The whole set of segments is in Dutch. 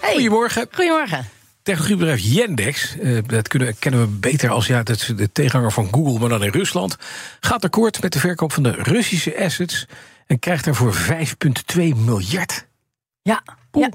Hey. Goedemorgen. Goedemorgen. Technologiebedrijf Yandex, eh, dat kunnen, kennen we beter als ja, dat is de tegenhanger van Google, maar dan in Rusland, gaat akkoord met de verkoop van de Russische assets en krijgt daarvoor 5,2 miljard. Ja, ja.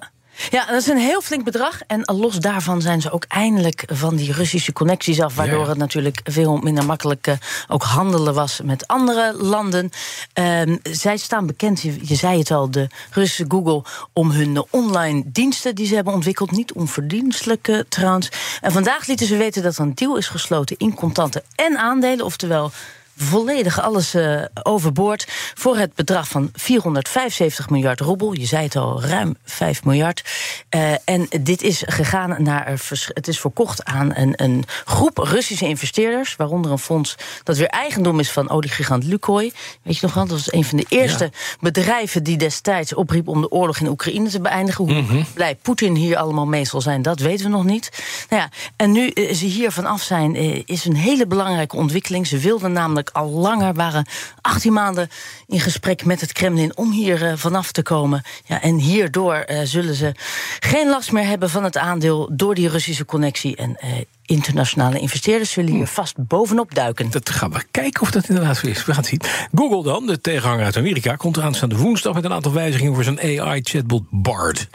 Ja, dat is een heel flink bedrag. En los daarvan zijn ze ook eindelijk van die Russische connecties af. Waardoor Ja. het natuurlijk veel minder makkelijk eh, ook handelen was met andere landen. Ehm, zij staan bekend, je, je zei het al, de Russische Google, om hun online diensten die ze hebben ontwikkeld. Niet onverdienstelijk eh, trouwens. En vandaag lieten ze weten dat er een deal is gesloten in contanten en aandelen. Oftewel volledig alles eh, overboord voor het bedrag van 475 miljard roebel. Je zei het al, ruim 5 miljard. Eh, en dit is gegaan naar, het is verkocht aan een, een groep Russische investeerders, waaronder een fonds dat weer eigendom is van oliegigant Lukoil. Weet je nog wel, dat was een van de eerste bedrijven die destijds opriep om de oorlog in Oekraïne te beëindigen. Hoe blij Poetin hier allemaal mee zal zijn, dat weten we nog niet. Nou ja, en nu eh, ze hier vanaf zijn, is een hele belangrijke ontwikkeling. Ze wilden namelijk al langer, waren 18 maanden in gesprek met het Kremlin om hier eh, vanaf te komen. Ja, en hierdoor eh, zullen ze geen last meer hebben van het aandeel door die Russische connectie. En eh, internationale investeerders zullen hier vast bovenop duiken. Dat gaan we kijken of dat inderdaad zo is. We gaan het zien. Google dan, de tegenhanger uit Amerika, komt aanstaande woensdag met een aantal wijzigingen voor zijn AI-chatbot Bard.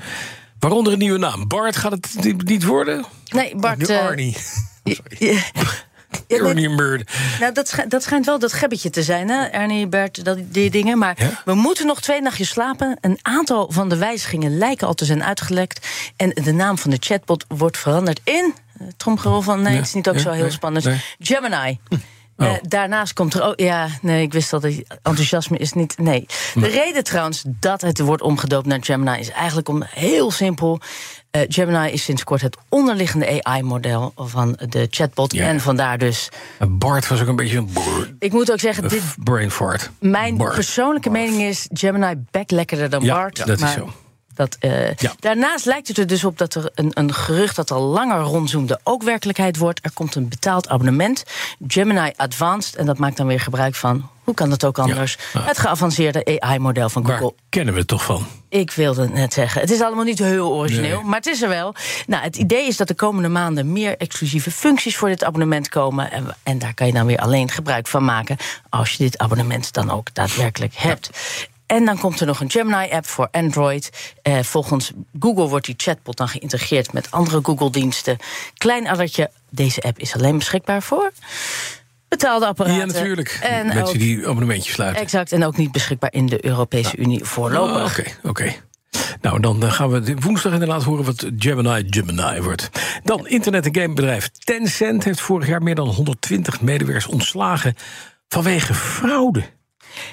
Waaronder een nieuwe naam. Bart gaat het niet- worden? Nee, Bart. Nu Arnie. Ernie Bird. Nou, dat, schij- dat schijnt wel dat gebbetje te zijn, hè, Ernie, Bert, dat, die dingen. Maar Ja? we moeten nog twee nachtjes slapen. Een aantal van de wijzigingen lijken al te zijn uitgelekt. En de naam van de chatbot wordt veranderd in... eh, Tromgerol van, nee, Ja, het is niet ook zo heel spannend. nee. Gemini. Oh. Eh, daarnaast komt er ook. Ja, nee, ik wist dat het enthousiasme is niet. Nee. De reden trouwens dat het wordt omgedoopt naar Gemini is eigenlijk om heel simpel. Eh, Gemini is sinds kort het onderliggende AI-model van de chatbot. Ja. En vandaar dus. Bart was ook een beetje een Ik moet ook zeggen, dit, brain fart. mijn Bart. persoonlijke mening is: Gemini back lekkerder dan Ja, Bart. dat is zo. Dat, eh, Ja. Daarnaast lijkt het er dus op dat er een, een gerucht dat al langer rondzoomde ook werkelijkheid wordt. Er komt een betaald abonnement, Gemini Advanced, en dat maakt dan weer gebruik van. Hoe kan dat ook anders? Ja. Het geavanceerde AI-model van Waar Google. kennen we het toch van? Ik wilde het net zeggen. Het is allemaal niet heel origineel, Nee. maar het is er wel. Nou, het idee is dat de komende maanden meer exclusieve functies voor dit abonnement komen. En, en daar kan je dan weer alleen gebruik van maken. Als je dit abonnement dan ook daadwerkelijk hebt. En dan komt er nog een Gemini-app voor Android. Eh, volgens Google wordt die chatbot dan geïntegreerd met andere Google-diensten. Klein addertje, deze app is alleen beschikbaar voor betaalde apparaten. Ja, natuurlijk. En Mensen ook, die abonnementjes sluiten. exact, en ook niet beschikbaar in de Europese Unie voorlopig. Oh, Oké, oké. Nou, dan eh, gaan we woensdag inderdaad horen wat Gemini Gemini wordt. Dan internet- en gamebedrijf Tencent heeft vorig jaar meer dan 120 medewerkers ontslagen vanwege fraude.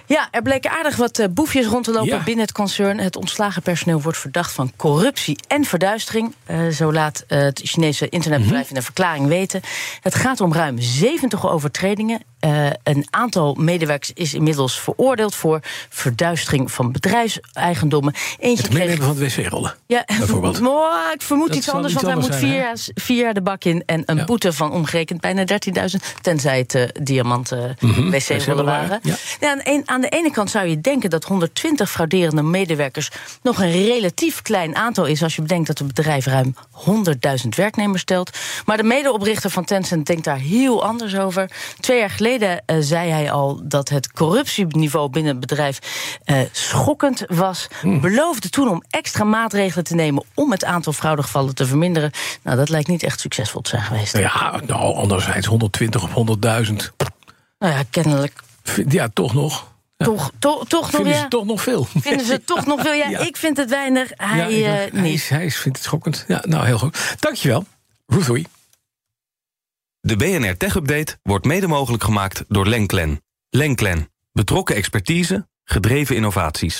Ja, er bleken aardig wat eh, boefjes rond te lopen Ja. binnen het concern. Het ontslagen personeel wordt verdacht van corruptie en verduistering. Eh, zo laat eh, het Chinese internetbedrijf Mhm. in een verklaring weten. Het gaat om ruim 70 overtredingen. Eh, een aantal medewerkers is inmiddels veroordeeld voor verduistering van bedrijfseigendommen. Eentje Het kreeg meenemen van de wc-rollen. ja, bijvoorbeeld. Maar ik vermoed Dat iets anders, iets want hij moet vier, jaar, vier jaar de bak in en een Ja. boete van omgerekend bijna 13.000, tenzij het eh, diamanten Mhm, wc-rollen wc-rollen waren. waren, ja. Ja, aan, een- aan de ene kant zou je denken dat 120 frauderende medewerkers nog een relatief klein aantal is als je bedenkt dat het bedrijf ruim 100.000 werknemers stelt. Maar de medeoprichter van Tencent denkt daar heel anders over. Twee jaar geleden eh, zei hij al dat het corruptieniveau binnen het bedrijf eh, schokkend was. Hmm. Beloofde toen om extra maatregelen te nemen om het aantal fraudegevallen te verminderen. Nou, dat lijkt niet echt succesvol te zijn geweest. Ja, nou, anderzijds 120 op 100.000. Nou ja, kennelijk Ja, toch nog. Ja. toch, toch, nog Vinden ja. ze toch nog veel? Vinden ze toch nog veel? Ja, Ja. ik vind het weinig. Hij, eh, hij, niet. is, hij is- vindt het schokkend. Ja, nou, heel goed. Dankjewel. Ruth. De BNR Tech Update wordt mede mogelijk gemaakt door Lenklen. Lenklen. Betrokken expertise, gedreven innovaties.